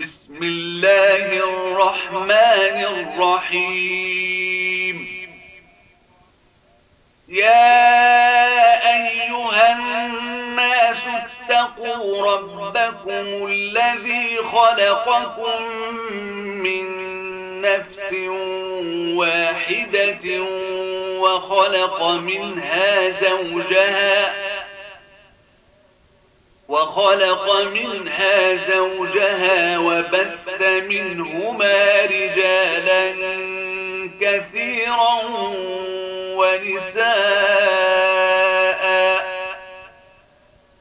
بسم الله الرحمن الرحيم. يا أيها الناس اتقوا ربكم الذي خلقكم من نفس واحدة وخلق منها زوجها وخلق منها زوجها وبث منهما رجالا كثيرا ونساء.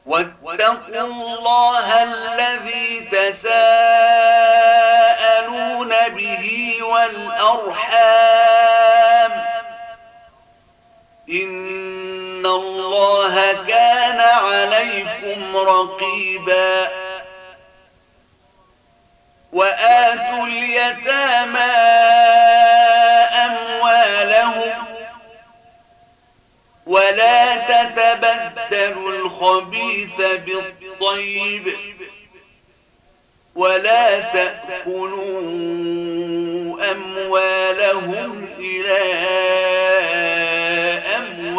واتقوا الله الذي تساءلون به والأرحام. إن الله كان عليكم رقيبا. وآتوا اليتامى أموالهم. ولا تتبدلوا الخبيث بالطيب. ولا تأكلوا أموالهم إلى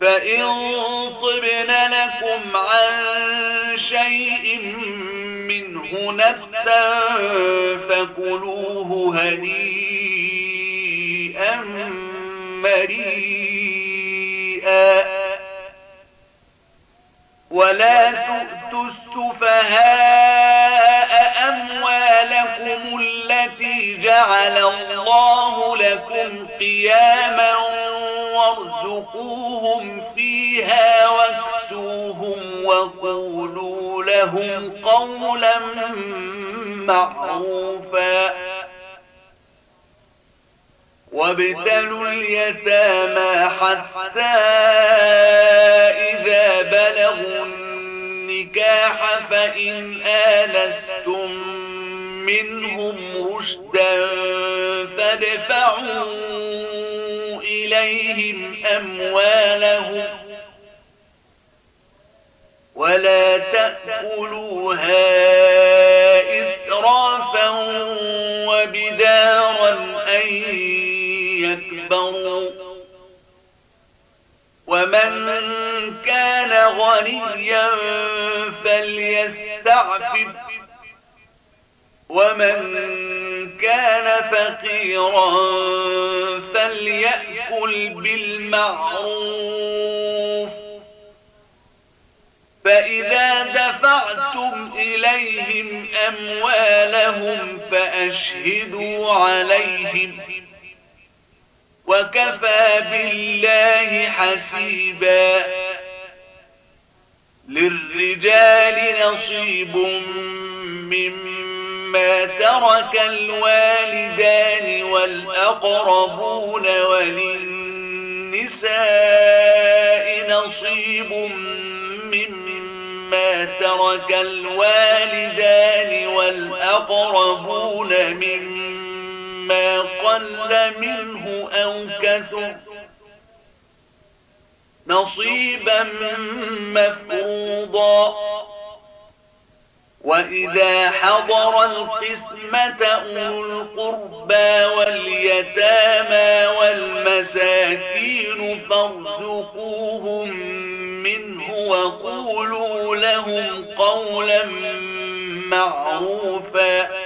فإن طبن لكم عن شيء منه نفسا فكلوه هنيئا مريئا ولا تؤتوا السفهاء أموالكم التي جعل الله لكم قياما وارزقوهم فيها واكسوهم وقولوا لهم قولا معروفا وابتلوا اليتامى حتى إذا بلغوا النكاح فإن آلستم منهم رشدا فادفعوا إليهم أموالهم ولا تأكلوها إسرافا وبدارا أن يكبروا ومن كان غنيا فليستعفف ومن كان فقيرا فليأكل بالمعروف. فإذا دفعتم إليهم أموالهم فأشهدوا عليهم. وكفى بالله حسيبا. للرجال نصيب مما ترك الوالدان والأقربون وللنساء نصيب مما ترك الوالدان والأقربون مما قل منه أو كثر نصيبا مفروضا وإذا حضر القسمة أولو القربى واليتامى والمساكين فارزقوهم منه وقولوا لهم قولا معروفا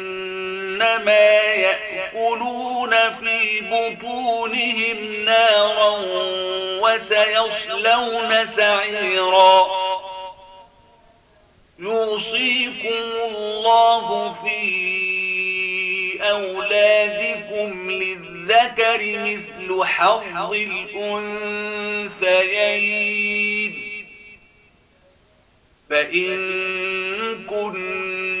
إنما يأكلون في بطونهم نارا وسيصلون سعيرا. يوصيكم الله في أولادكم للذكر مثل حظ الأنثيين. فإن كن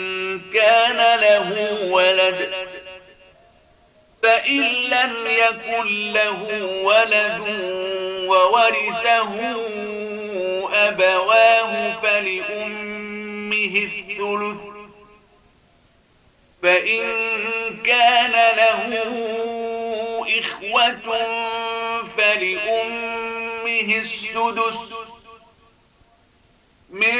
كان له ولد فإن لم يكن له ولد وورثه أبواه فلأمه الثلث فإن كان له إخوة فلأمه السدس. من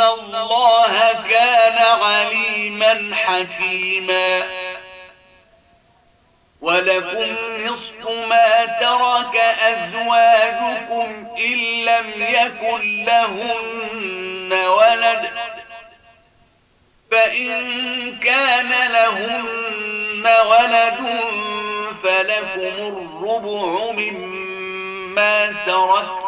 الله كان عليما حكيما ولكم نصف ما ترك أزواجكم إن لم يكن لهن ولد فإن كان لهن ولد فلكم الربع مما ترك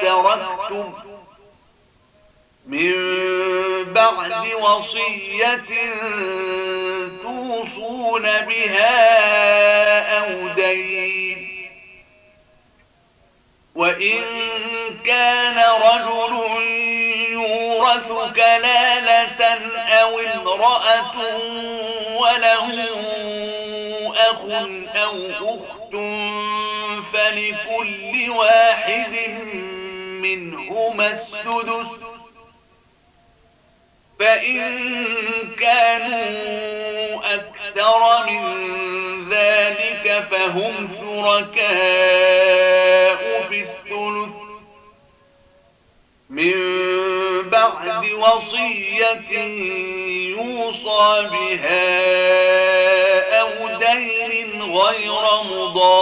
تركتم من بعد وصية توصون بها أو دين وإن كان رجل يورث كلالة أو امرأة وله أخ أو أخت فلكل واحد منهما السدس فإن كانوا أكثر من ذلك فهم شركاء في الثلث من بعد وصية يوصى بها أو دين غير مضار.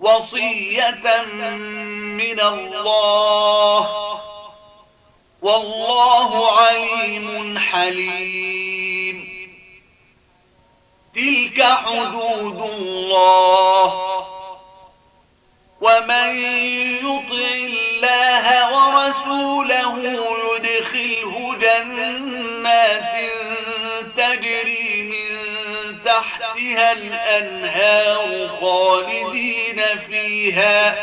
وصية من الله. والله عليم حليم. تلك حدود الله. ومن يطع الله ورسوله يدخله جنات تجري من تحتها الأنهار خالدين فيها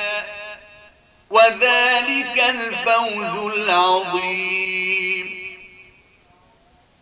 وذلك الفوز العظيم.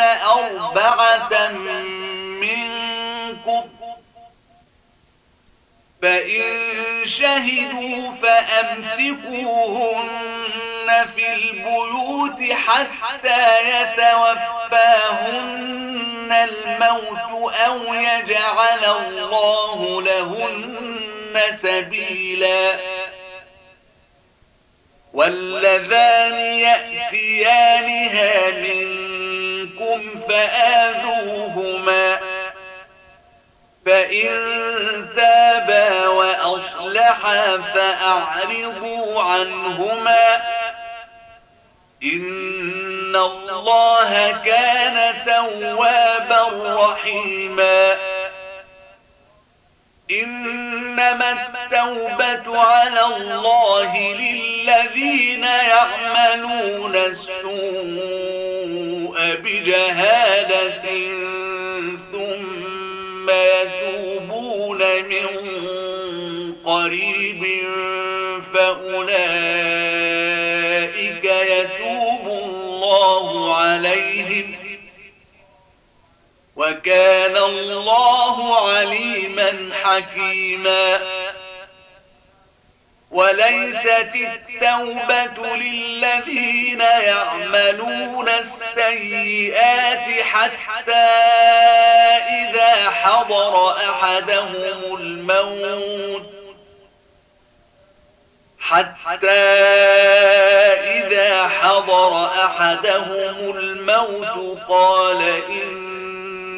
أربعة منكم. فإن شهدوا فأمسكوهن في البيوت حتى يتوفاهن الموت أو يجعل الله لهن سبيلا. واللذان يأتيانها من منكم فآذوهما فإن تابا وأصلحا فأعرضوا عنهما إن الله كان توابا رحيما إنما التوبة على الله للذين يعملون السوء بجهالة ثم يتوبون من قريب فأولئك يتوب الله عليهم وكان الله عليما حكيما وليست التوبة للذين يعملون السيئات حتى إذا حضر أحدهم الموت. حتى إذا حضر أحدهم الموت قال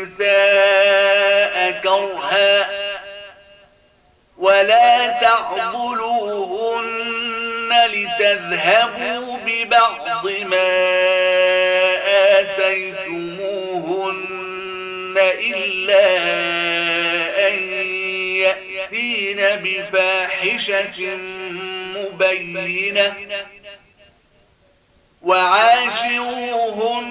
النساء كرها ولا تعضلوهن لتذهبوا ببعض ما آتيتموهن إلا أن يأتين بفاحشة مبينة وعاشروهن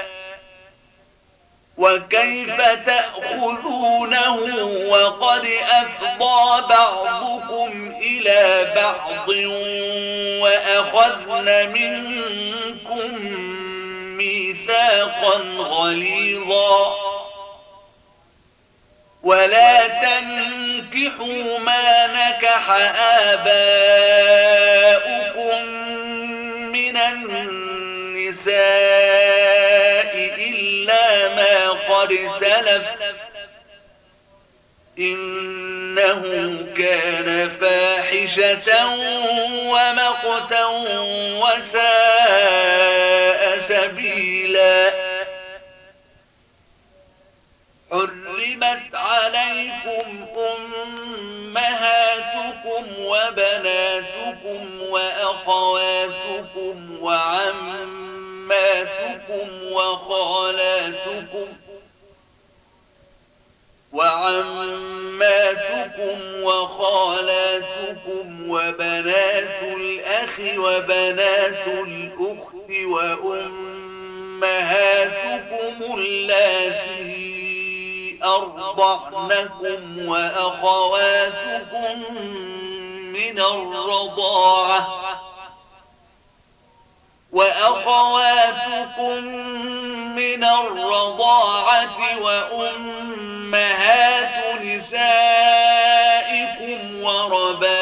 وكيف تأخذونه وقد أفضى بعضكم إلى بعض وأخذن منكم ميثاقا غليظا. ولا تنكحوا ما نكح آباؤكم من النساء. إلا ما قد سلف. إنه كان فاحشة ومقتا وساء سبيلا. حرمت عليكم أمهاتكم وبناتكم وأخواتكم وعماتكم وخالاتكم وعماتكم وخالاتكم وبنات الأخ وبنات الأخت وأمهاتكم اللاتي أرضعنكم وأخواتكم من الرضاعة وأخواتكم من الرضاعة وأمهات نسائكم وربائبكم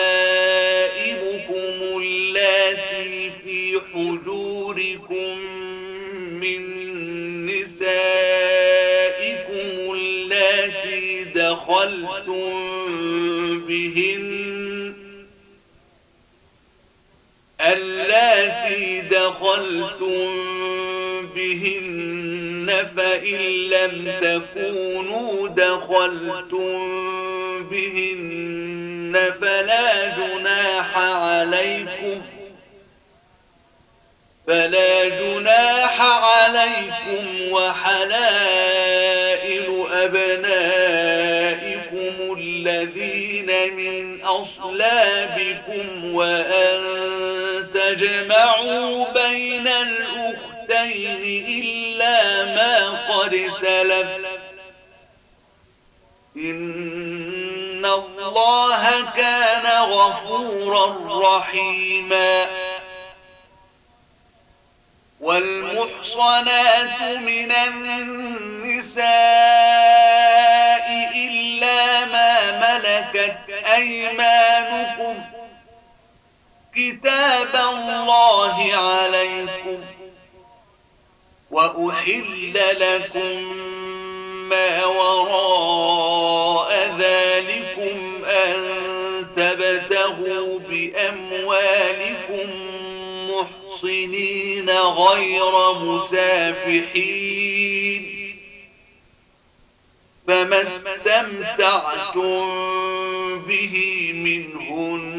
اللاتي في حجوركم من نسائكم اللاتي دخلتم بهن اللاتي دخلتم بهن فإن لم تكونوا دخلتم بهن فلا جناح عليكم فلا جناح عليكم وحلائل أبنائكم الذين من أصلابكم وأن تجمعوا بين الأختين إلا ما قد سلف. إن الله كان غفورا رحيما. والمحصنات من النساء إلا ما ملكت أيمانكم. كتاب الله عليكم وأحل لكم ما وراء ذلكم أن تبتغوا بأموالكم محصنين غير مسافحين فما استمتعتم به منهن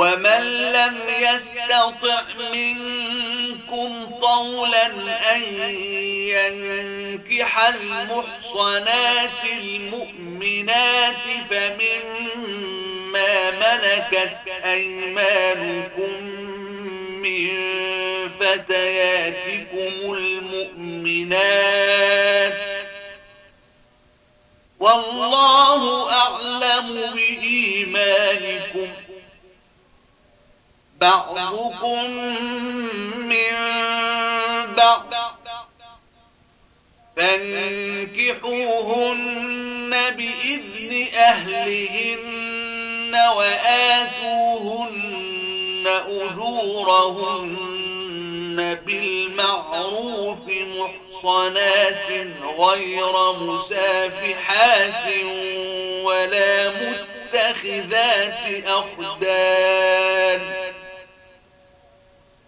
ومن لم يستطع منكم طولا أن ينكح المحصنات المؤمنات فمما ملكت أيمانكم من فتياتكم المؤمنات والله أعلم بإيمانكم بعضكم من بعض فانكحوهن بإذن أهلهن وآتوهن أجورهن بالمعروف محصنات غير مسافحات ولا متخذات أخدان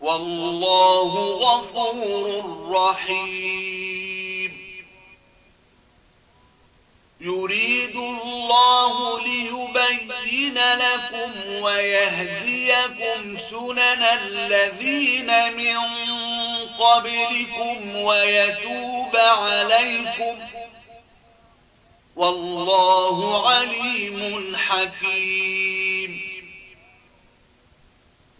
والله غفور رحيم. يريد الله ليبين لكم ويهديكم سنن الذين من قبلكم ويتوب عليكم. والله عليم حكيم.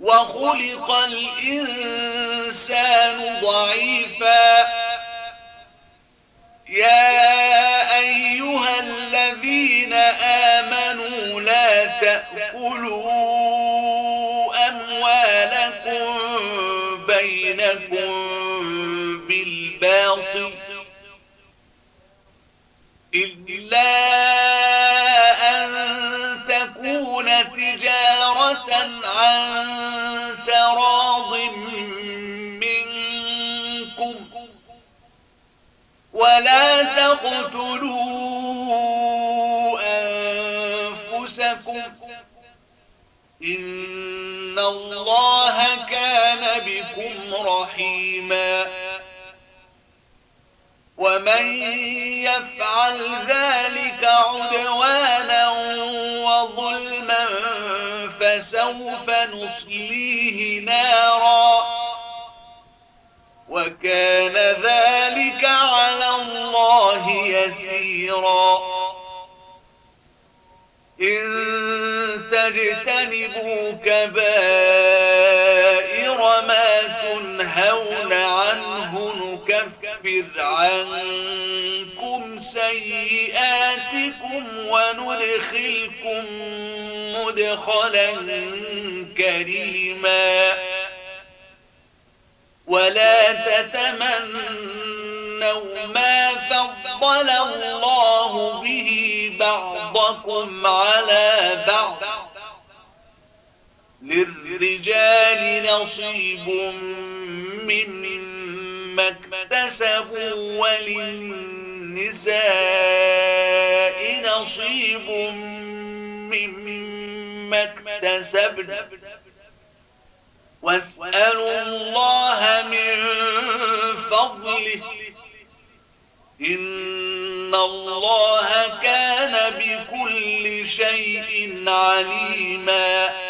وخلق الإنسان ضعيفا. يا أيها الذين آمنوا لا تأكلوا أموالكم بينكم بالباطل إلا عن تراض منكم ولا تقتلوا أنفسكم إن الله كان بكم رحيما ومن يفعل ذلك عدوانا فسوف نصليه نارا وكان ذلك على الله يسيرا إن تجتنبوا كبائر ما تنهون عنه نكفر عنكم سيئاتكم وندخلكم مدخلا كريما. ولا تتمنوا ما فضل الله به بعضكم على بعض. للرجال نصيب مما اكتسبوا وللنساء نصيب مما اكتسبن. واسألوا الله من فضله. إن الله كان بكل شيء عليما.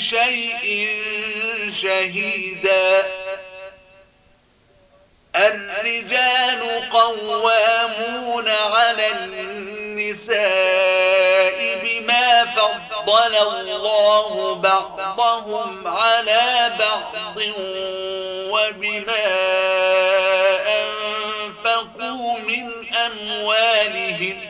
شيء شهيدا. الرجال قوامون على النساء بما فضل الله بعضهم على بعض وبما أنفقوا من أموالهم.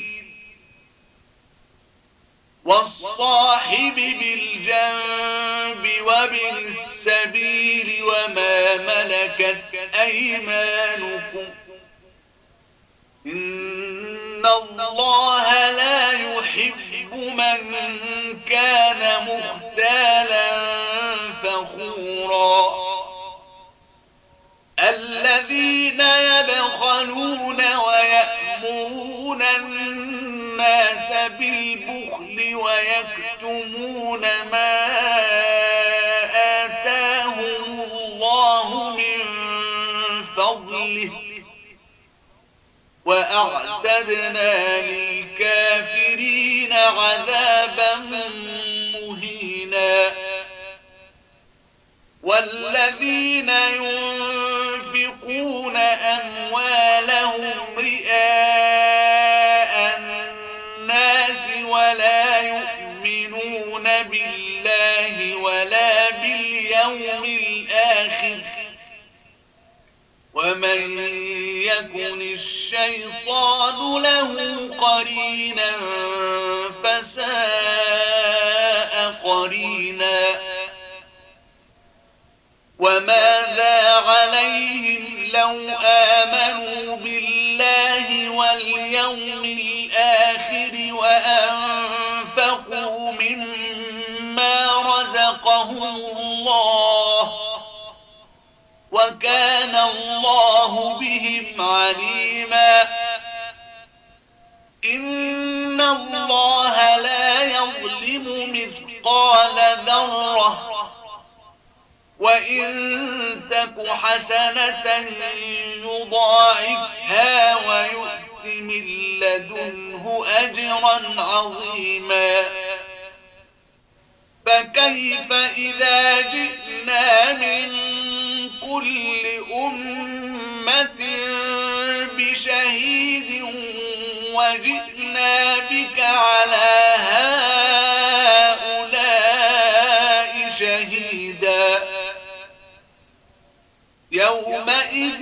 والصاحب بالجنب وابن السبيل وما ملكت أيمانكم. إن الله لا يحب من كان مختالا بالبخل ويكتمون ما آتاهم الله من فضله. وأعتدنا للكافرين عذابا مهينا. والذين ينفقون أموالهم رئاء باليوم الآخر ومن يكن الشيطان له قرينا فساء قرينا وماذا عليهم لو وكان الله بهم عليما. إن الله لا يظلم مثقال ذرة. وإن تك حسنة يضاعفها ويؤت من لدنه أجرا عظيما. فكيف إذا جئنا من كل أمة بشهيد وجئنا بك على هؤلاء شهيدا يومئذ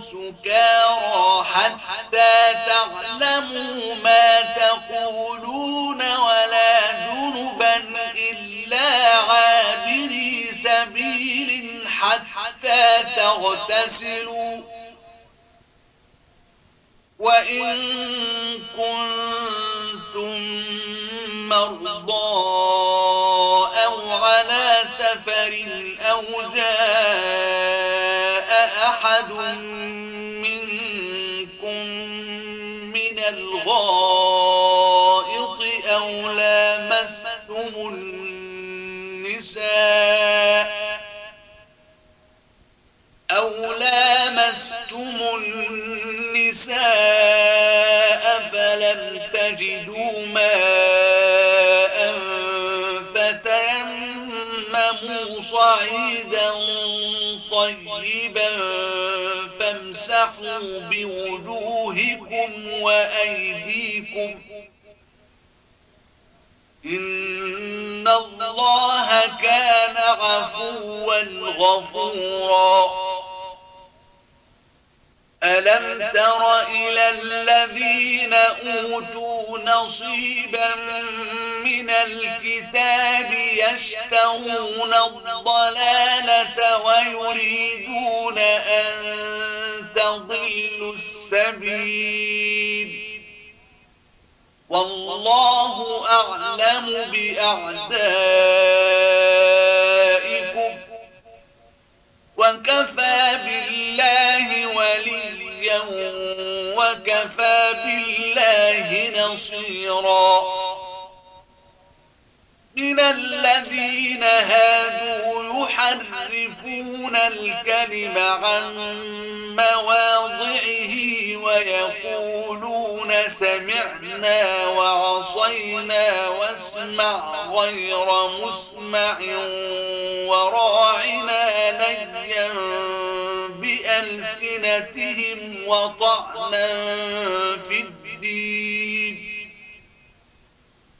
سكارى حتى تعلموا ما تقولون ولا جنبا إلا عابري سبيل حتى تغتسلوا. وإن كنتم مرضى أو على سفر أو جاء أحد منكم من الغائط أو لامستم النساء أو لامستم النساء فامسحوا بوجوهكم وأيديكم إن الله كان عفوا غفورا ألم تر إلى الذين أوتوا نصيبا من الكتاب يشترون الضلالة ويريدون أن تضلوا السبيل؟ والله أعلم بأعدائهم. وكفى بالله وليا وكفى بالله نصيرا من الذين هادوا يحرفون الكلم عن مواضعه ويقولون سمعنا وعصينا واسمع غير مسمع وراعنا ليا بألسنتهم وطعنا في الدين.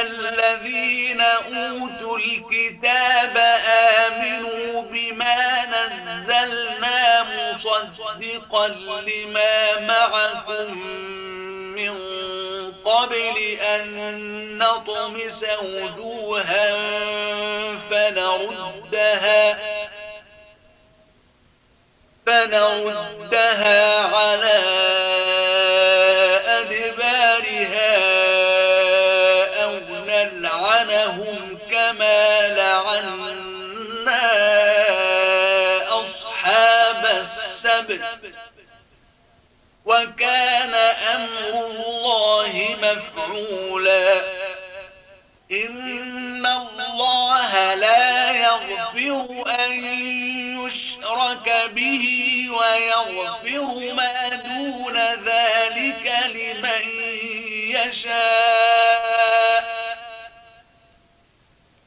الذين أوتوا الكتاب آمنوا بما نزلنا مصدقا لما معكم من قبل أن نطمس وجوها فنردها فنردها على وكان أمر الله مفعولا. إن الله لا يغفر أن يشرك به ويغفر ما دون ذلك لمن يشاء.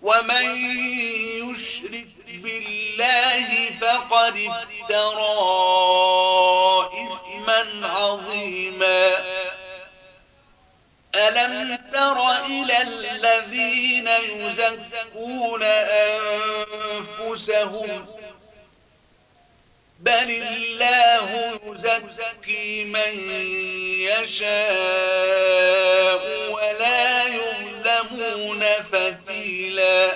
ومن يشرك بالله فقد افترى إثما عظيما. ألم تر إلى الذين يزكون أنفسهم؟ بل الله يزكي من يشاء ولا يظلمون فتيلا.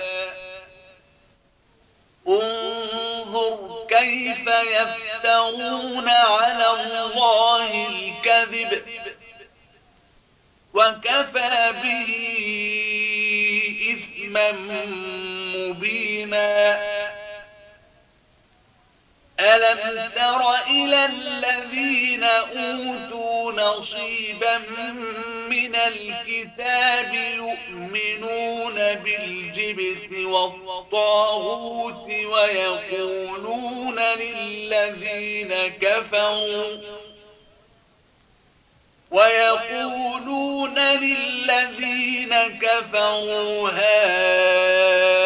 انظر كيف يفترون على الله الكذب وكفى به إثما مبينا ألم تر إلى الذين أوتوا نصيبا من الكتاب يؤمنون بالجبت والطاغوت ويقولون للذين كفروا ويقولون للذين كفروا هؤلاء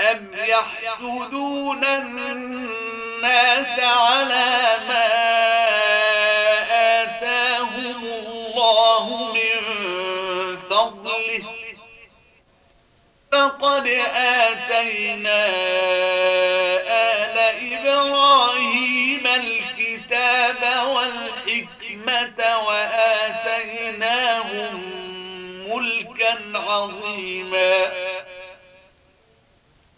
أم يحسدون الناس على ما آتاهم الله من فضله فقد آتينا آل إبراهيم الكتاب والحكمة وآتيناهم ملكا عظيما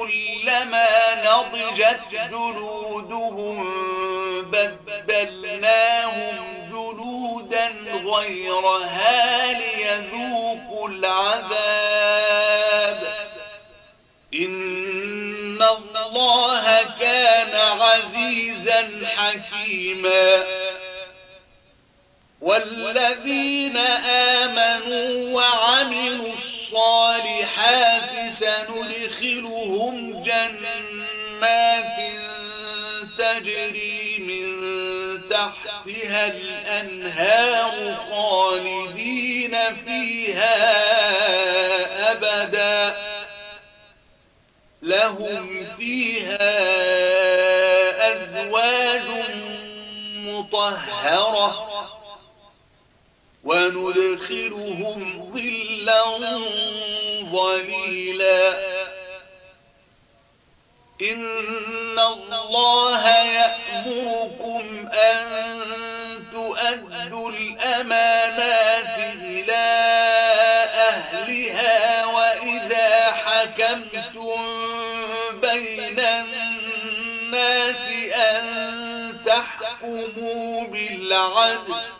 كلما نضجت جلودهم بدلناهم جلودا غيرها ليذوقوا العذاب. إن الله كان عزيزا حكيما. والذين آمنوا وعملوا الصالحات سندخلهم جنات تجري من تحتها الأنهار خالدين فيها أبدا. لهم فيها أزواج مطهرة. وندخلهم ظلا ظليلا. إن الله يأمركم أن تؤدوا الأمانات إلى أهلها وإذا حكمتم بين الناس أن تحكموا بالعدل.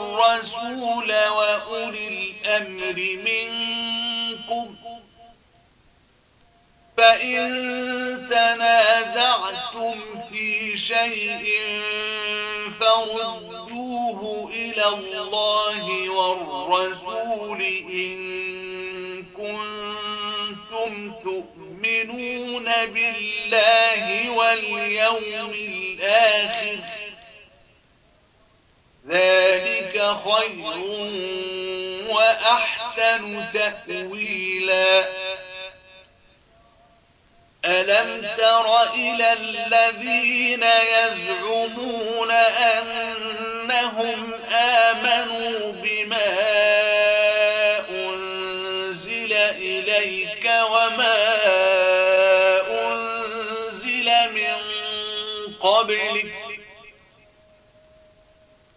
الرسول وأولي الأمر منكم. فإن تنازعتم في شيء فردوه إلى الله والرسول إن كنتم تؤمنون بالله واليوم الآخر. ذلك خير وأحسن تأويلا. ألم تر إلى الذين يزعمون أنهم آمنوا بما أنزل إليك وما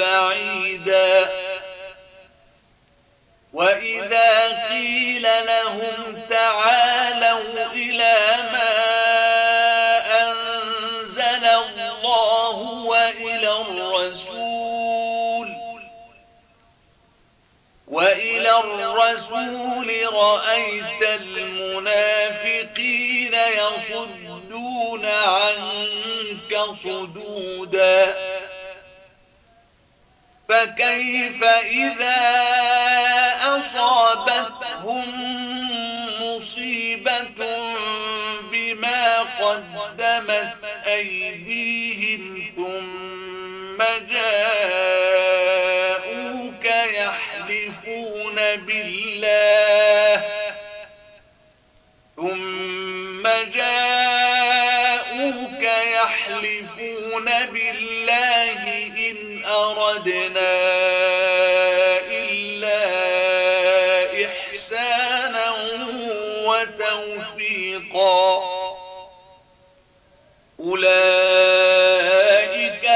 بعيدا. وإذا قيل لهم تعالوا إلى ما أنزل الله وإلى الرسول. وإلى الرسول رأيت المنافقين يصدون عنك صدودا. فكيف إذا أصابتهم مصيبة بما قدمت أيديهم ثم جاءوك يحلفون بالله يحلفون بالله إن أردنا إلا إحسانا وتوفيقا أولئك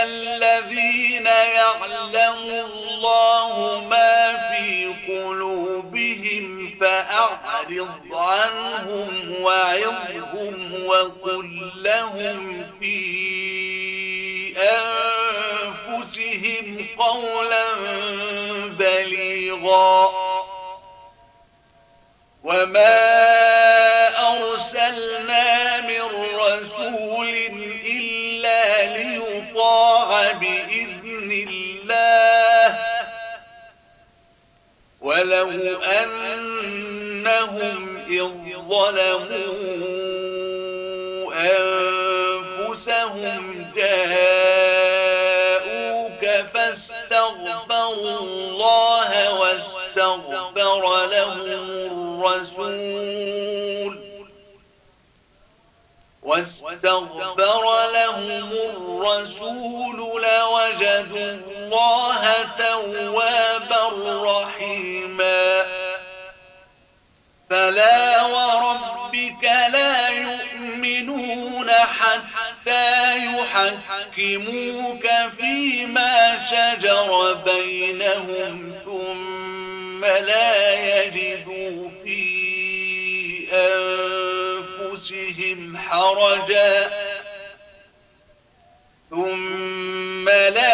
الذين يعلم الله ما في قلوبهم فأعرض عنهم وعظهم وقل لهم في أنفسهم قولا بليغا. وما أرسلنا من رسول إلا ليطاع بإذن الله. ولو أنهم إذ ظلموا أنفسهم جاهلين فاستغفروا الله واستغفر لهم الرسول. واستغفر لهم الرسول لوجدوا الله توابا رحيما. فلا وربك لا يؤمنون حتى يحكموك فيما شجر بينهم ثم لا يجدوا في أنفسهم حرجا ثم لا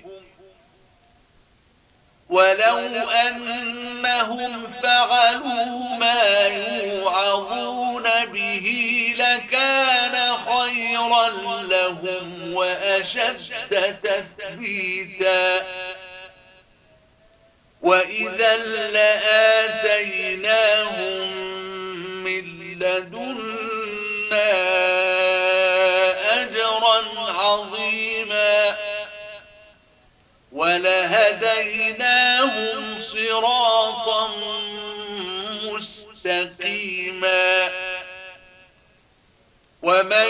ولو أنهم فعلوا ما يوعظون به لكان خيرا لهم وأشد تثبيتا. وإذا لآتيناهم من لدنا ولهديناهم صراطا مستقيما. ومن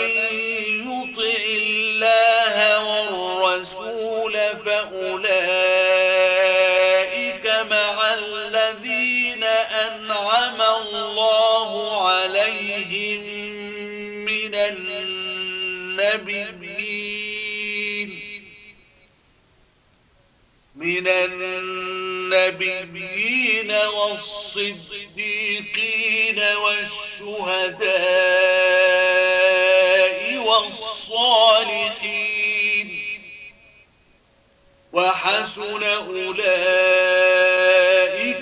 يطع الله والرسول فأولئك مع الذين أنعم الله عليهم من النبيين. من النبيين والصديقين والشهداء والصالحين وحسن أولئك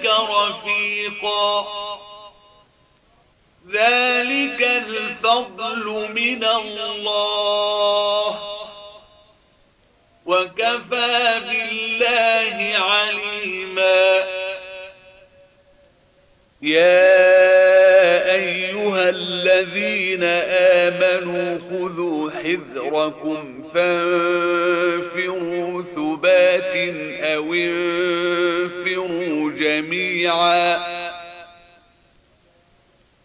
رفيقا. ذلك الفضل من الله. وكفى بالله عليما. يا أيها الذين آمنوا خذوا حذركم فانفروا ثبات أو انفروا جميعا.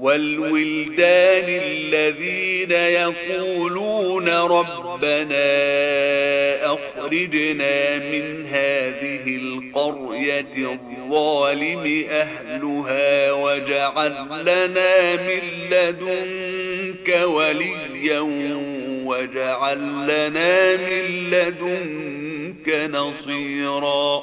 والولدان الذين يقولون ربنا أخرجنا من هذه القرية الظالم أهلها واجعل لنا من لدنك وليا واجعل لنا من لدنك نصيرا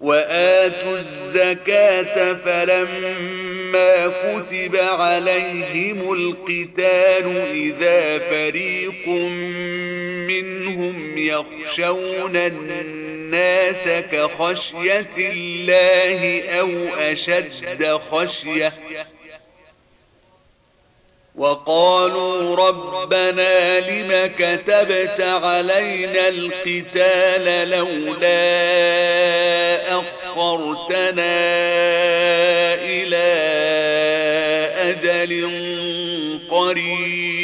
وآتوا الزكاة فلما كتب عليهم القتال إذا فريق منهم يخشون الناس كخشية الله أو أشد خشية وقالوا ربنا لم كتبت علينا القتال لولا أخرتنا إلى أجل قريب.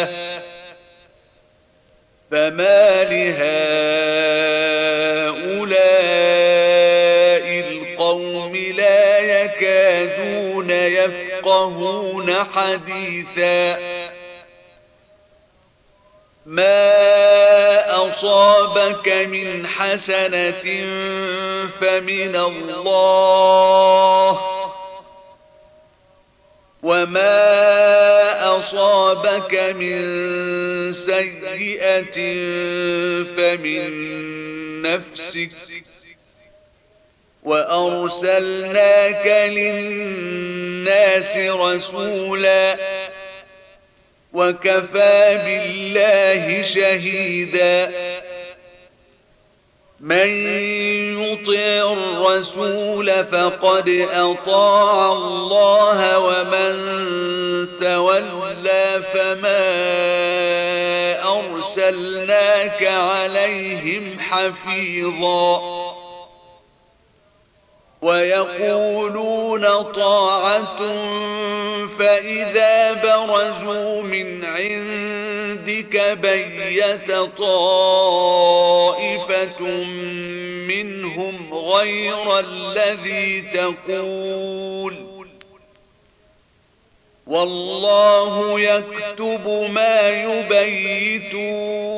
فما لهؤلاء القوم لا يكادون يفقهون حديثا ما أصابك من حسنة فمن الله وما أصابك من سيئة فمن نفسك وأرسلناك للناس رسولا وكفى بالله شهيدا من يطع الرسول فقد أطاع الله ومن تولى فما أرسلناك عليهم حفيظا. ويقولون طاعة فإذا برزوا من عندك بيت طائفة منهم غير الذي تقول والله يكتب ما يبيتون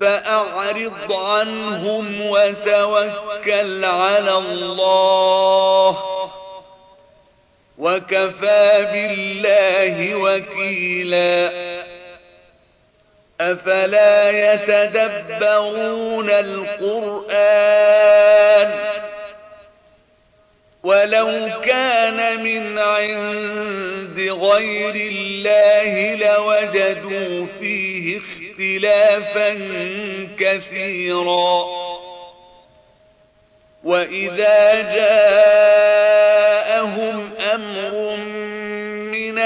فأعرض عنهم وتوكل على الله وكفى بالله وكيلا أفلا يتدبرون القرآن ولو كان من عند غير الله لوجدوا فيه اختلافا كثيرا. وإذا جاءهم أمر من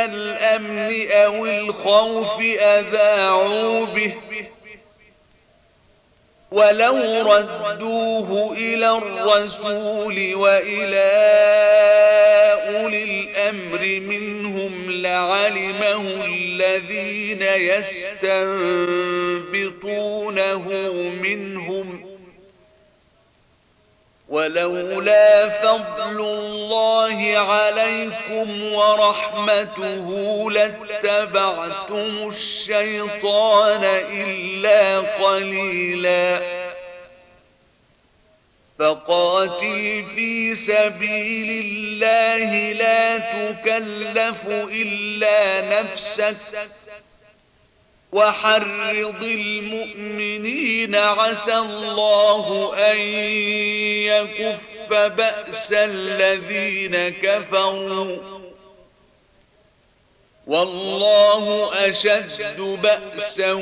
الأمن أو الخوف أذاعوا به. ولو ردوه إلى الرسول وإلى أولي الأمر منهم لعلمه الذين يستنبطونه منهم. ولولا فضل الله عليكم ورحمته لاتبعتم الشيطان إلا قليلا. فقاتل في سبيل الله لا تكلف إلا نفسك. وحرض المؤمنين عسى الله أن يكف بأس الذين كفروا. والله أشد بأسا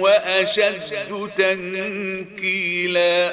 وأشد تنكيلا.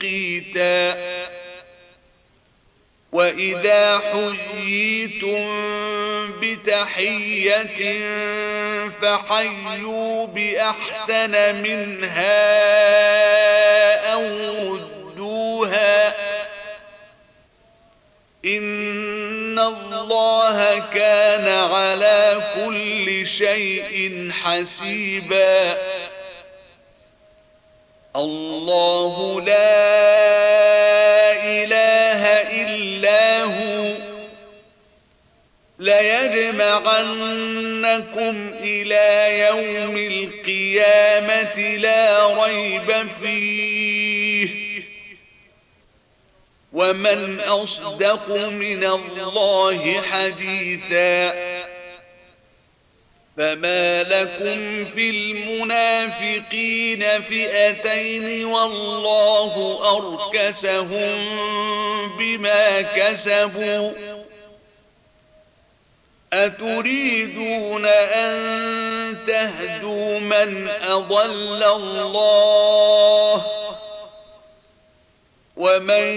مقيتا وإذا حييتم بتحية فحيوا بأحسن منها أو ردوها إن الله كان على كل شيء حسيبا الله لا إله إلا هو. ليجمعنكم إلى يوم القيامة لا ريب فيه. ومن أصدق من الله حديثا. فما لكم في المنافقين فئتين والله أركسهم بما كسبوا أتريدون أن تهدوا من أضل الله ومن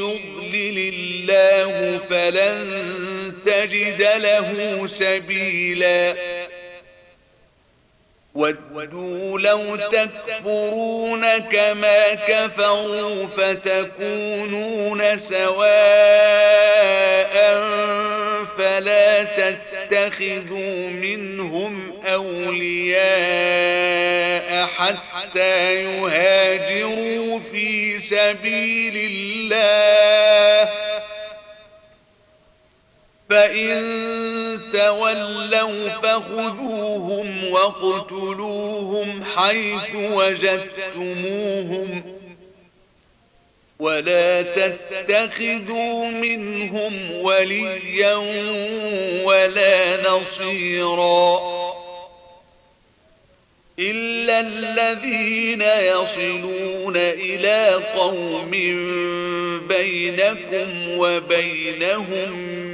يضلل الله فلن تجد له سبيلا. ودوا لو تكفرون كما كفروا فتكونون سواء فلا تتخذوا منهم أولياء حتى يهاجروا في سبيل الله. فإن تولوا فخذوهم واقتلوهم حيث وجدتموهم ولا تتخذوا منهم وليا ولا نصيرا إلا الذين يصلون إلى قوم بينكم وبينهم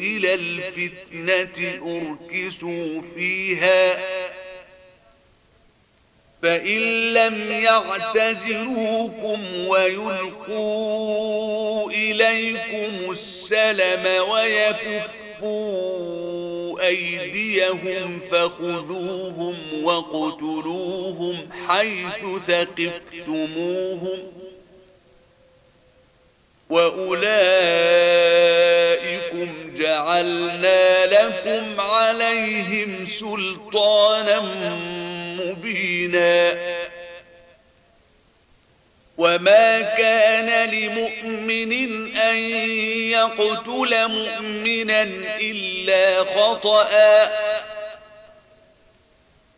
إلى الفتنة أركسوا فيها. فإن لم يعتزلوكم ويلقوا إليكم السلم ويكفوا أيديهم فخذوهم وقتلوهم حيث ثقفتموهم. وأولئكم جعلنا لكم عليهم سلطانا مبينا وما كان لمؤمن أن يقتل مؤمنا إلا خطأ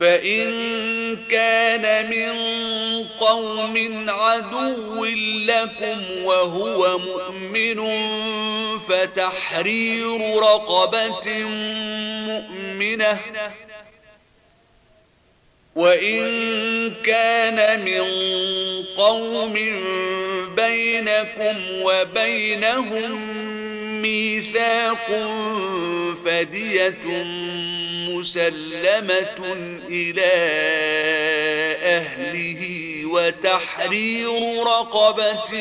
فإن كان من قوم عدو لكم وهو مؤمن فتحرير رقبة مؤمنة. وإن كان من قوم بينكم وبينهم ميثاق فدية مسلمة إلى أهله وتحرير رقبة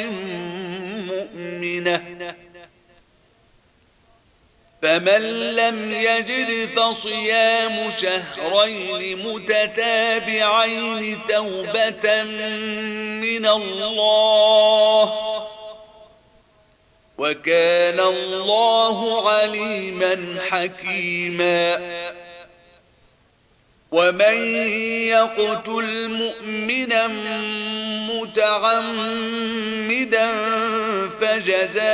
مؤمنة. فمن لم يجد فصيام شهرين متتابعين توبة من الله وكان الله عليما حكيما. ومن يقتل مؤمنا متعمدا فجزاؤه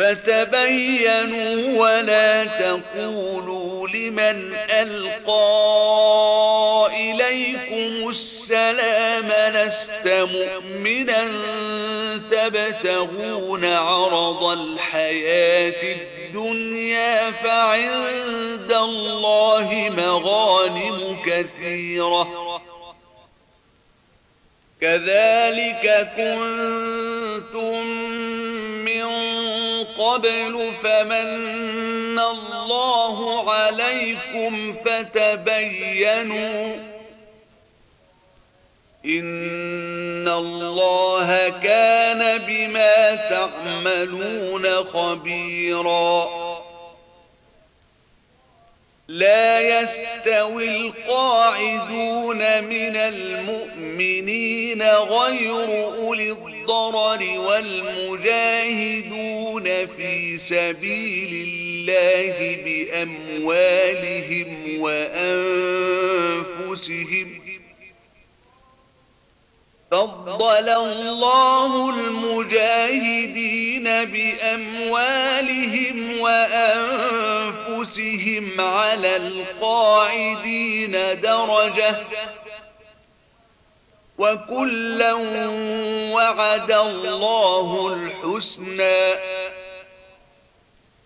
فتبينوا ولا تقولوا لمن ألقى إليكم السلام لست مؤمنا تبتغون عرض الحياة الدنيا فعند الله مغانم كثيرة. كذلك كنتم من قبل فمن الله عليكم فتبينوا إن الله كان بما تعملون خبيراً لا يستوي القاعدون من المؤمنين غير أولي الضرر والمجاهدون في سبيل الله بأموالهم وأنفسهم. فضل الله المجاهدين بأموالهم وأنفسهم على القاعدين درجة. وكلا وعد الله الحسنى.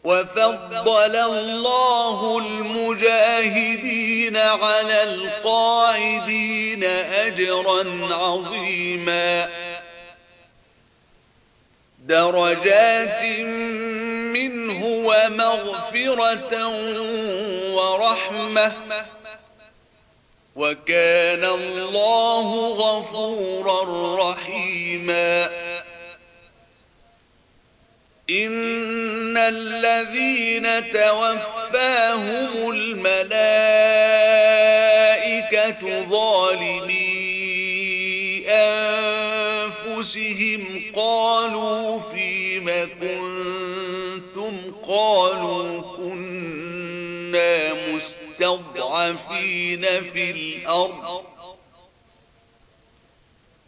وفضل الله المجاهدين على القاعدين أجرا عظيما. درجات منه ومغفرة ورحمة. وكان الله غفورا رحيما. إن الذين توفاهم الملائكة ظالمي أنفسهم قالوا فيم كنتم قالوا كنا مستضعفين في الأرض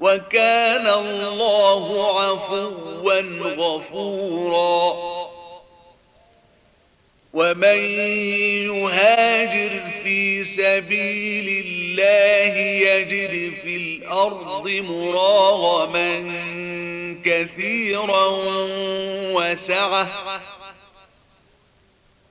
وكان الله عفوا غفورا. ومن يهاجر في سبيل الله يجد في الأرض مراغما كثيرا وسعه.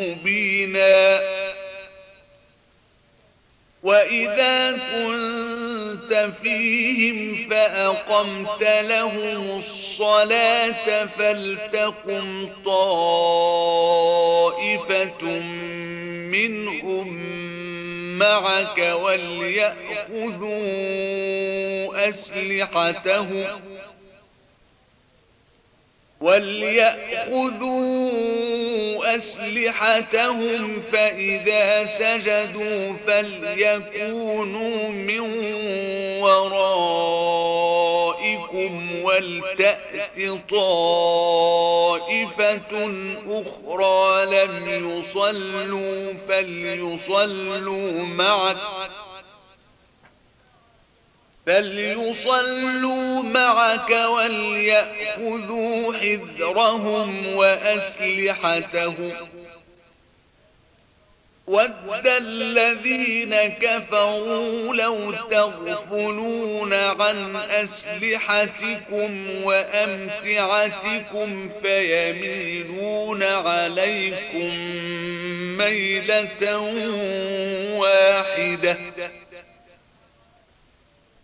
مبينا. وإذا كنت فيهم فأقمت لهم الصلاة فلتقم طائفة منهم معك وليأخذوا أسلحتهم. وليأخذوا أسلحتهم فإذا سجدوا فليكونوا من ورائكم ولتأت طائفة أخرى لم يصلوا فليصلوا معك فليصلوا معك وليأخذوا حذرهم وأسلحتهم. ود الذين كفروا لو تغفلون عن أسلحتكم وأمتعتكم فيميلون عليكم ميلة واحدة.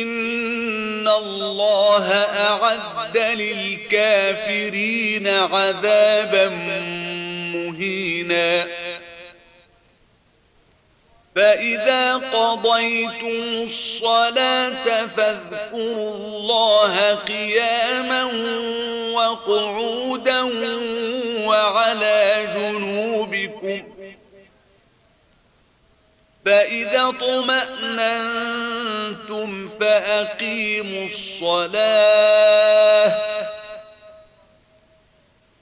إن الله أعد للكافرين عذابا مهينا. فإذا قضيتم الصلاة فاذكروا الله قياما وقعودا وعلى جنوبكم فإذا طمأننتم فأقيموا الصلاة.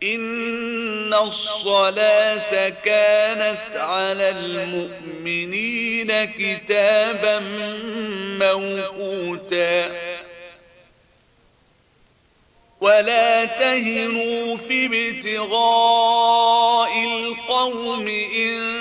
إن الصلاة كانت على المؤمنين كتابا موقوتا. ولا تهنوا في ابتغاء القوم إن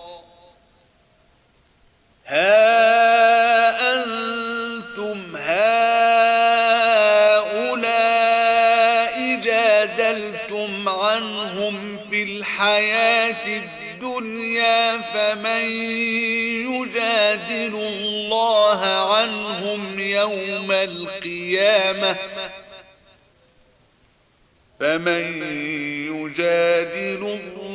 ها أنتم هؤلاء جادلتم عنهم في الحياة الدنيا فمن يجادل الله عنهم يوم القيامة فمن يجادل الله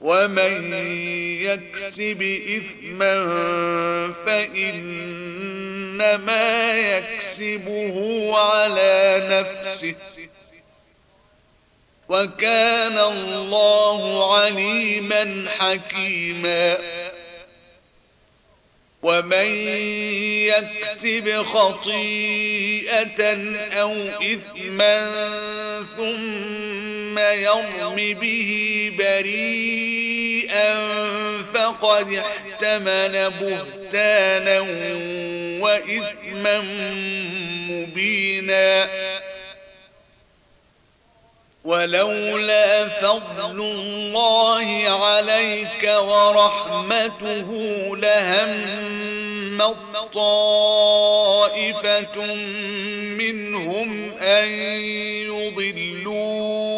ومن يكسب إثما فإنما يكسبه على نفسه وكان الله عليما حكيما ومن يكسب خطيئة أو إثما ثم يرم به بريئا فقد احتمل بهتانا وإثما مبينا. ولولا فضل الله عليك ورحمته لهم طائفة منهم أن يضلوك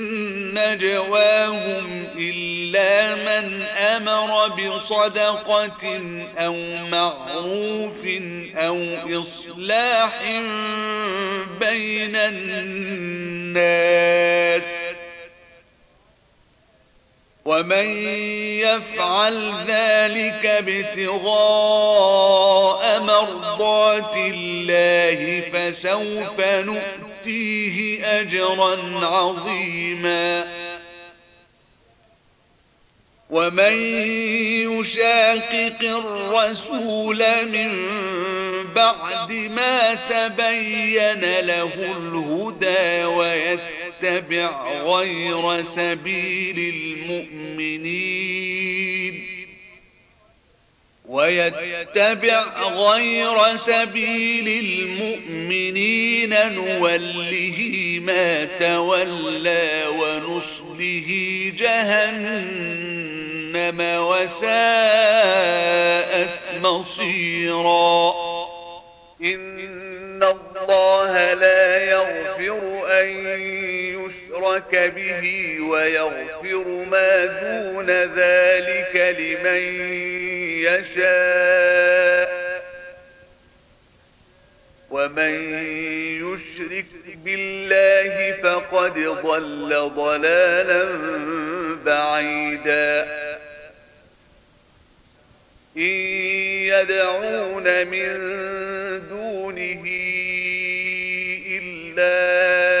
نجواهم إلا من أمر بصدقة أو معروف أو إصلاح بين الناس ومن يفعل ذلك ابتغاء مرضات الله فسوف نؤتي نؤتيه أجرا عظيما. ومن يشاقق الرسول من بعد ما تبين له الهدى ويتبع غير سبيل المؤمنين. ويتبع غير سبيل المؤمنين نوله ما تولى ونصله جهنم وساءت مصيرا. إن الله لا يغفر أن يشرك به ويغفر ما دون ذلك لمن يشاء ومن يشرك بالله فقد ضل ضلالا بعيدا. إن يدعون من دونه إلا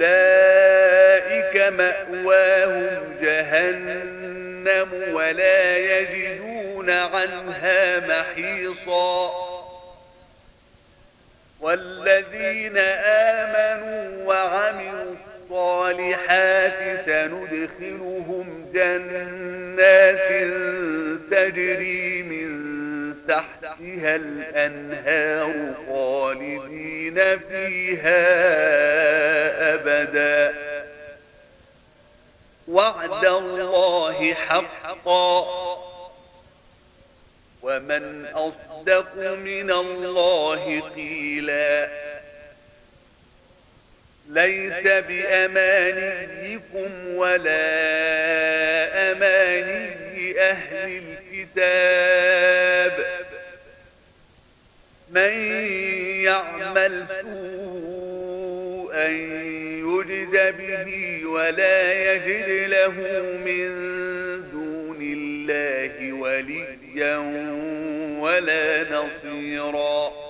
أولئك مأواهم جهنم ولا يجدون عنها محيصا. والذين آمنوا وعملوا الصالحات سندخلهم جنات تجري من تحتها الأنهار خالدين فيها أبدا. وعد الله حقا. ومن أصدق من الله قيلا. ليس بأمانيكم ولا أماني أهل الكتاب. من يعمل سوءا يجز يرد به ولا يجد له من دون الله وليا ولا نصيرا.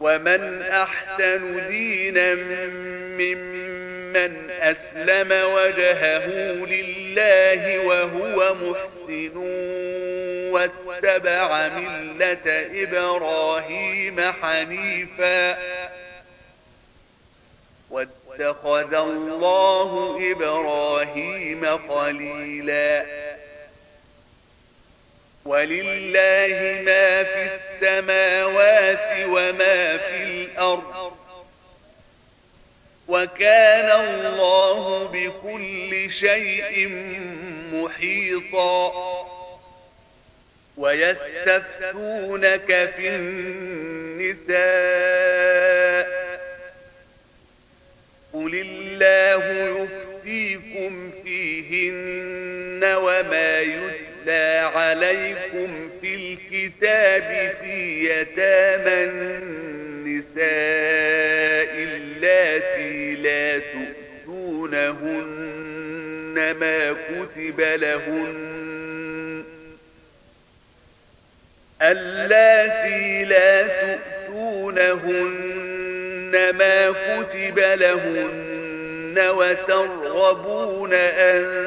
ومن أحسن دينا ممن أسلم وجهه لله وهو محسن واتبع ملة إبراهيم حنيفا واتخذ الله إبراهيم خليلا ولله ما في السماوات وما في الأرض. وكان الله بكل شيء محيطا. ويستفتونك في النساء. قل الله يفتيكم فيهن وما يتلى عليكم في الكتاب في يتامى النساء اللاتي لا تؤتونهن ما كتب لهن اللاتي لا تؤتونهن ما كتب لهن وترغبون أن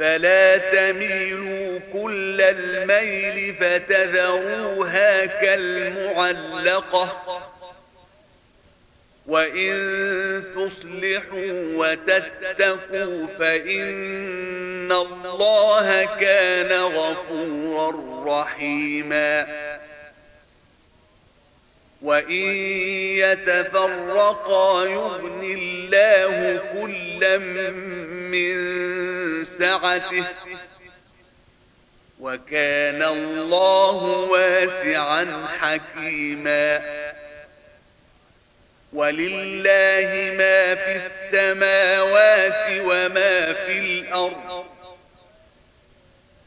فلا تميلوا كل الميل فتذروها كالمعلقة. وإن تصلحوا وتتقوا فإن الله كان غفورا رحيما. وإن يتفرقا يغن الله كلا من سعته وكان الله واسعا حكيما ولله ما في السماوات وما في الأرض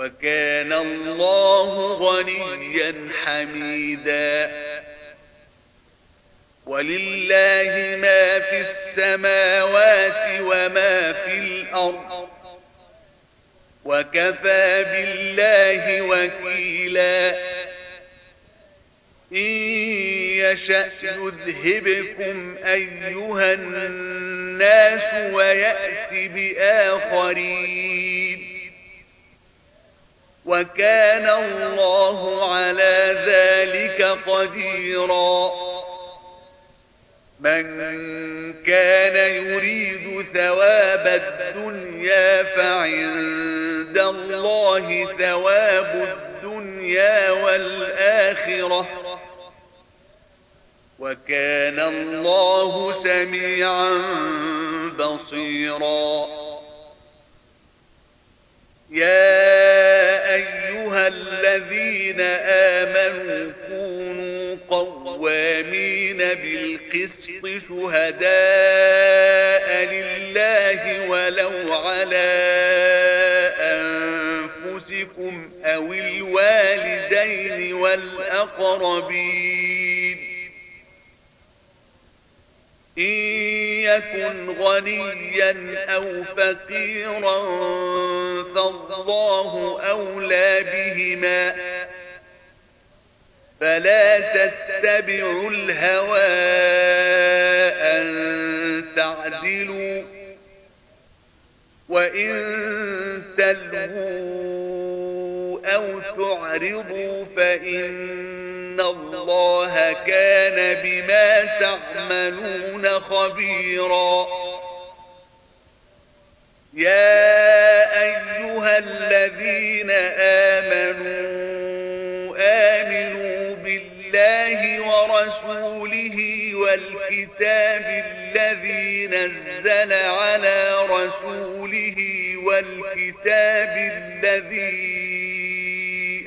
وكان الله غنيا حميدا. ولله ما في السماوات وما في الأرض. وكفى بالله وكيلا. إن يشأ يذهبكم أيها الناس ويأتي بآخرين. وكان الله على ذلك قديرا. من كان يريد ثواب الدنيا فعند الله ثواب الدنيا والآخرة. وكان الله سميعا بصيرا. يا الذين آمنوا كونوا قوامين بالقسط شهداء لله ولو على أنفسكم أو الوالدين والأقربين. إن يكن غنيا أو فقيرا فالله أولى بهما فلا تتبعوا الهوى أن تعدلوا وإن تلووا أو تعرضوا فإن الله كان بما تعملون خبيرا. يا أيها الذين آمنوا آمنوا بالله ورسوله والكتاب الذي نزل على رسوله والكتاب الذي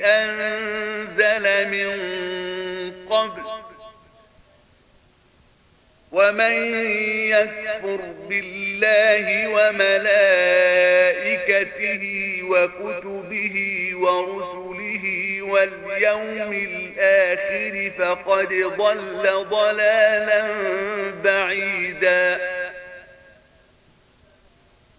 أنزل من قبل ومن يكفر بالله وملائكته وكتبه ورسله واليوم الآخر فقد ضل ضلالا بعيدا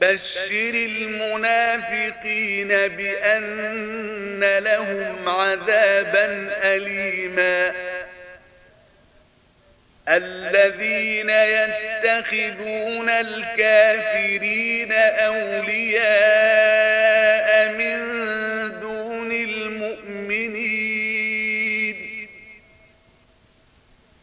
بشر المنافقين بأن لهم عذابا أليما. الذين يتخذون الكافرين أولياء من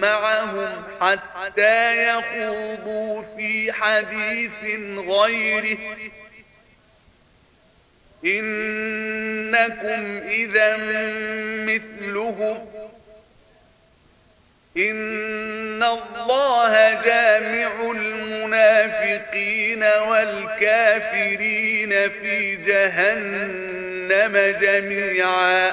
معهم حتى يخوضوا في حديث غيره. إنكم إذا مثلهم. إن الله جامع المنافقين والكافرين في جهنم جميعا.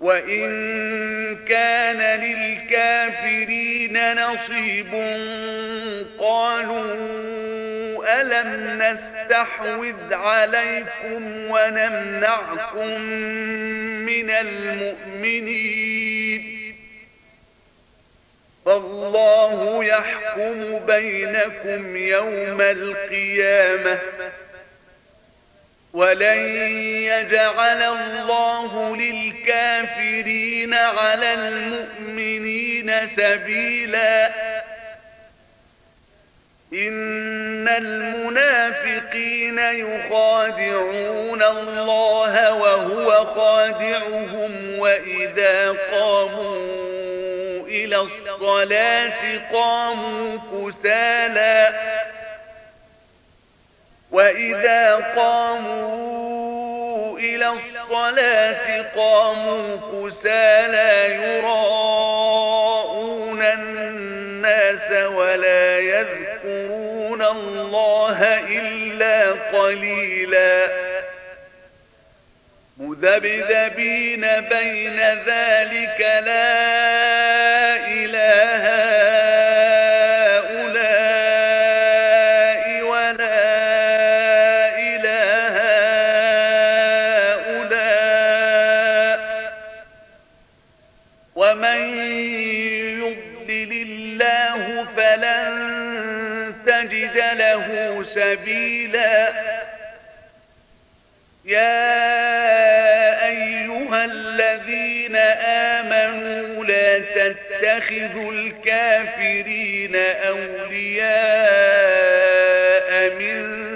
وإن كان للكافرين نصيب قالوا ألم نستحوذ عليكم ونمنعكم من المؤمنين فالله يحكم بينكم يوم القيامة ولن يجعل الله للكافرين على المؤمنين سبيلا. إن المنافقين يخادعون الله وهو خادعهم وإذا قاموا إلى الصلاة قاموا كسالا. وإذا قاموا إلى الصلاة قاموا كسالا يراءون الناس ولا يذكرون الله إلا قليلا مذبذبين بين ذلك لا سبيلا. يا أيها الذين آمنوا لا تتخذوا الكافرين أولياء من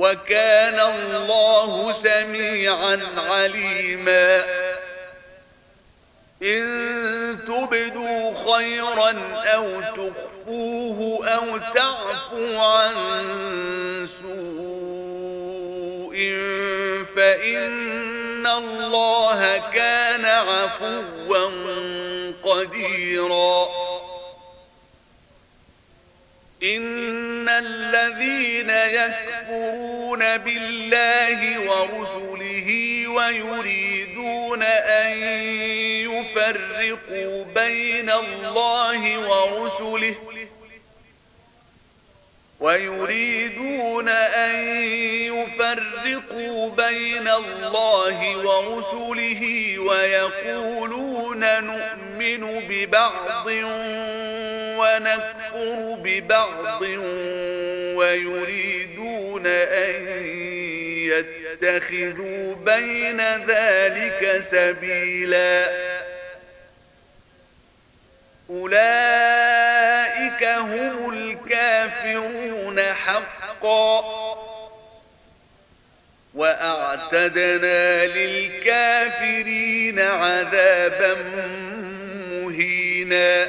وكان الله سميعا عليما. إن تبدوا خيرا أو تخفوه أو تعفو عن سوء فإن الله كان عفوا قديرا. إن الذين يكفرون بالله ورسله ويريدون أن يفرقوا بين الله ورسله ويريدون أن يفرقوا بين الله ورسله ويقولون نؤمن ببعض ونكفر ببعض ويريدون أن يتخذوا بين ذلك سبيلا أولئك هم الكافرون حقا. وأعتدنا للكافرين عذابا مهينا.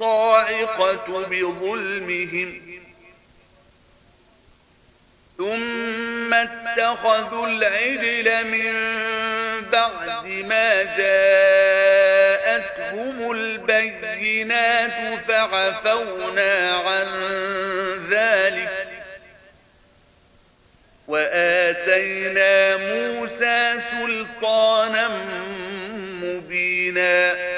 الصاعقة بظلمهم. ثم اتخذوا العجل من بعد ما جاءتهم البينات فعفونا عن ذلك. وآتينا موسى سلطانا مبينا.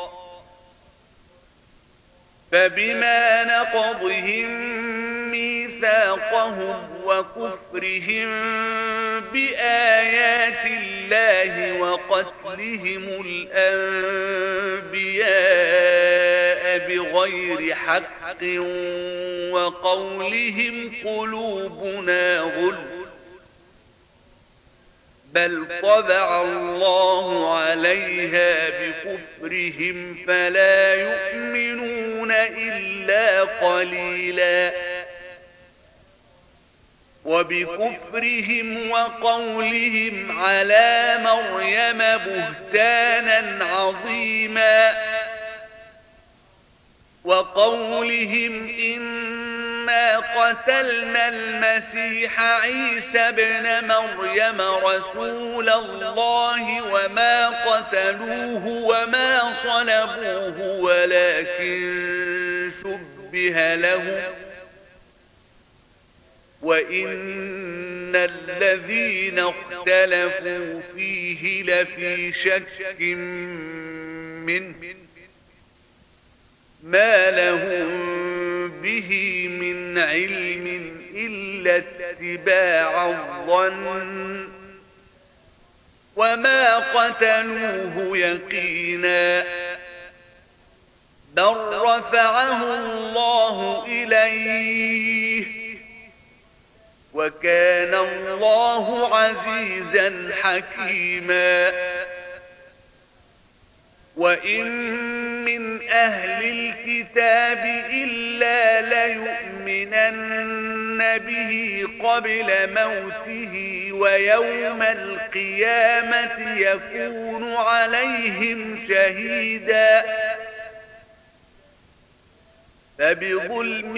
فبما نقضهم ميثاقهم وكفرهم بآيات الله وقتلهم الأنبياء بغير حق وقولهم قلوبنا غلب بل طبع الله عليها بكفرهم فلا يؤمنون إلا قليلا وبكفرهم وقولهم على مريم بهتانا عظيما وقولهم قتلنا المسيح عيسى بن مريم رسول الله وما قتلوه وما صلبوه ولكن شبه له وإن الذين اختلفوا فيه لفي شك منه ما لهم به من علم إلا اتباع الظن وما قتلوه يقينا بل رفعه الله إليه وكان الله عزيزا حكيما وإن من أهل الكتاب إلا ليؤمنن به قبل موته ويوم القيامة يكون عليهم شهيدا فبظلم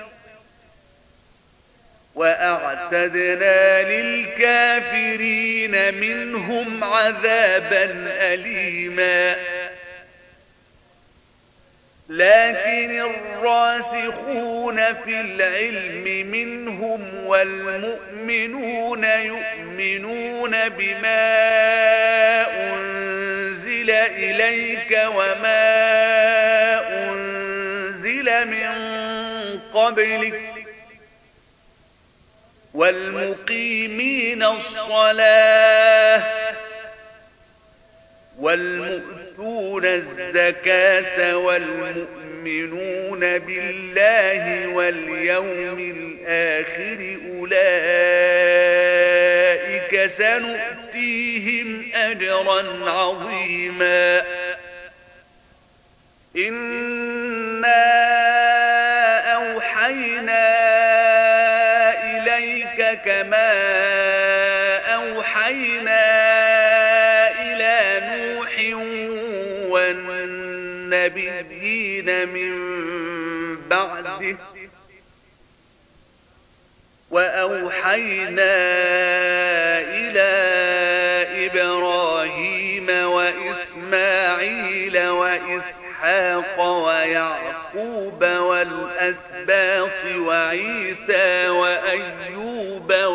وأعتدنا للكافرين منهم عذابا أليما. لكن الراسخون في العلم منهم والمؤمنون يؤمنون بما أنزل إليك وما أنزل من قبلك والمقيمين الصلاة والمؤتون الزكاة والمؤمنون بالله واليوم الآخر أولئك سنؤتيهم أجرا عظيما إنا كما أوحينا إلى نوح والنبيين من بعده وأوحينا إلى إبراهيم وإسماعيل وإسحاق ويعقوب والأسباط وعيسى وأيوب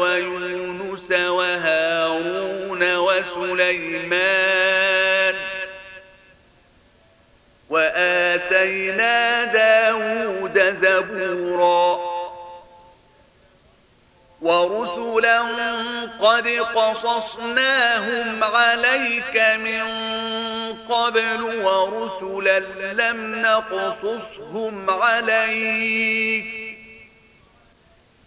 ويونس وهارون وسليمان وآتينا داود زبوراً ورسلا قد قصصناهم عليك من قبل ورسلا لم نقصصهم عليك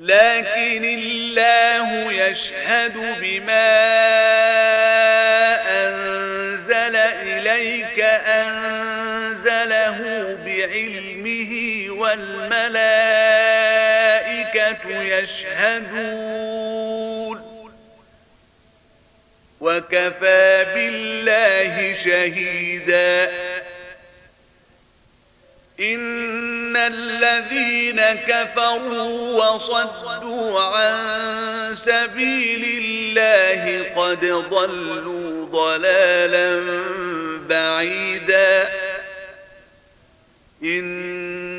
لكن الله يشهد بما أنزل إليك أنزله بعلمه والملائكة يشهدون. وكفى بالله شهيدا. إن الذين كفروا وصدوا عن سبيل الله قد ضلوا ضلالا بعيدا.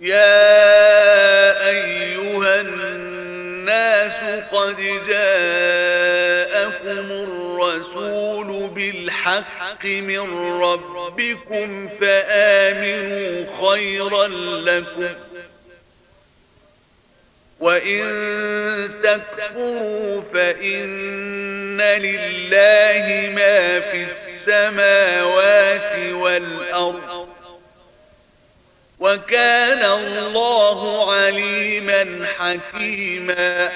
يا أيها الناس قد جاءكم الرسول بالحق من ربكم فآمنوا خيرا لكم وإن تكفروا فإن لله ما في السماوات والأرض وكان الله عليما حكيما.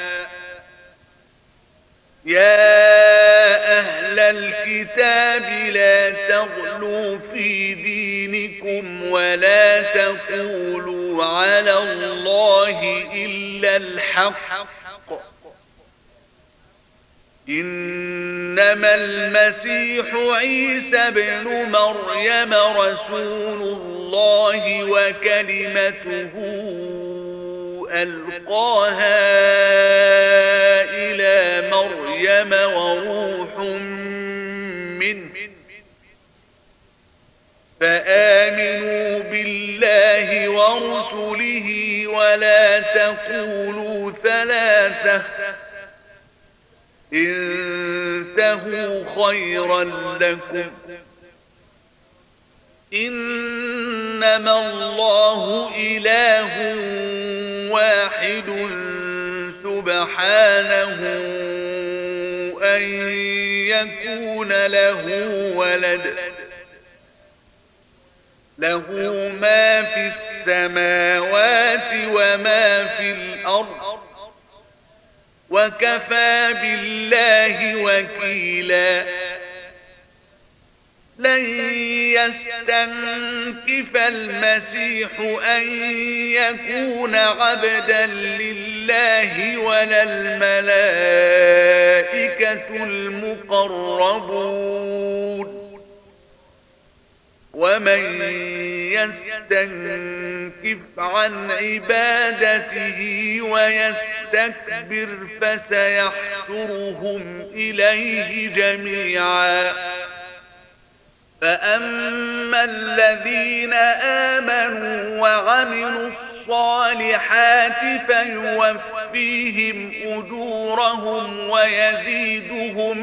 يا أهل الكتاب لا تغلوا في دينكم ولا تقولوا على الله إلا الحق. إنما المسيح عيسى بن مريم رسول الله وكلمته ألقاها إلى مريم وروح منه. فآمنوا بالله ورسله ولا تقولوا ثلاثة. انتهوا خيرا لكم. إنما الله إله واحد سبحانه أن يكون له ولد. له ما في السماوات وما في الأرض. وكفى بالله وكيلا. لن يستنكف المسيح أن يكون عبدا لله ولا الملائكة المقربون. ومن يستنكف عن عبادته ويستكبر فسيحشرهم إليه جميعا. فأما الذين آمنوا وعملوا الصالحات فيوفيهم أجورهم ويزيدهم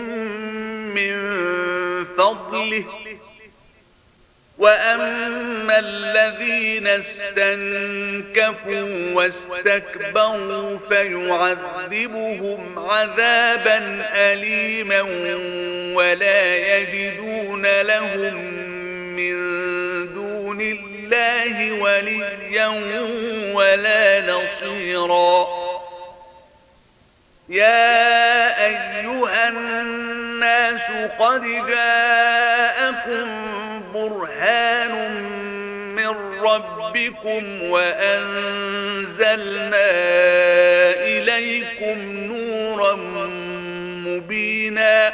من فضله. وأما الذين استنكفوا واستكبروا فيعذبهم عذابا أليما ولا يجدون لهم من دون الله وليا ولا نصيرا يا أيها الناس قد جاءكم برهان من ربكم وأنزلنا إليكم نورا مبينا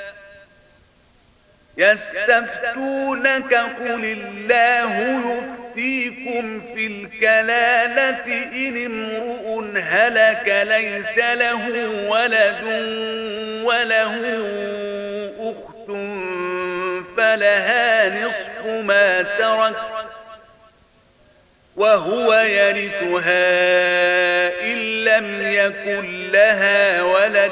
يستفتونك قل الله يفتيكم في الكلالة إن امرؤ هلك ليس له ولد وله أخت فلها نصف ما ترك وهو يرثها إن لم يكن لها ولد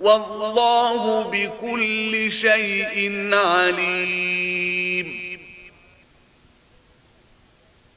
والله بكل شيء عليم.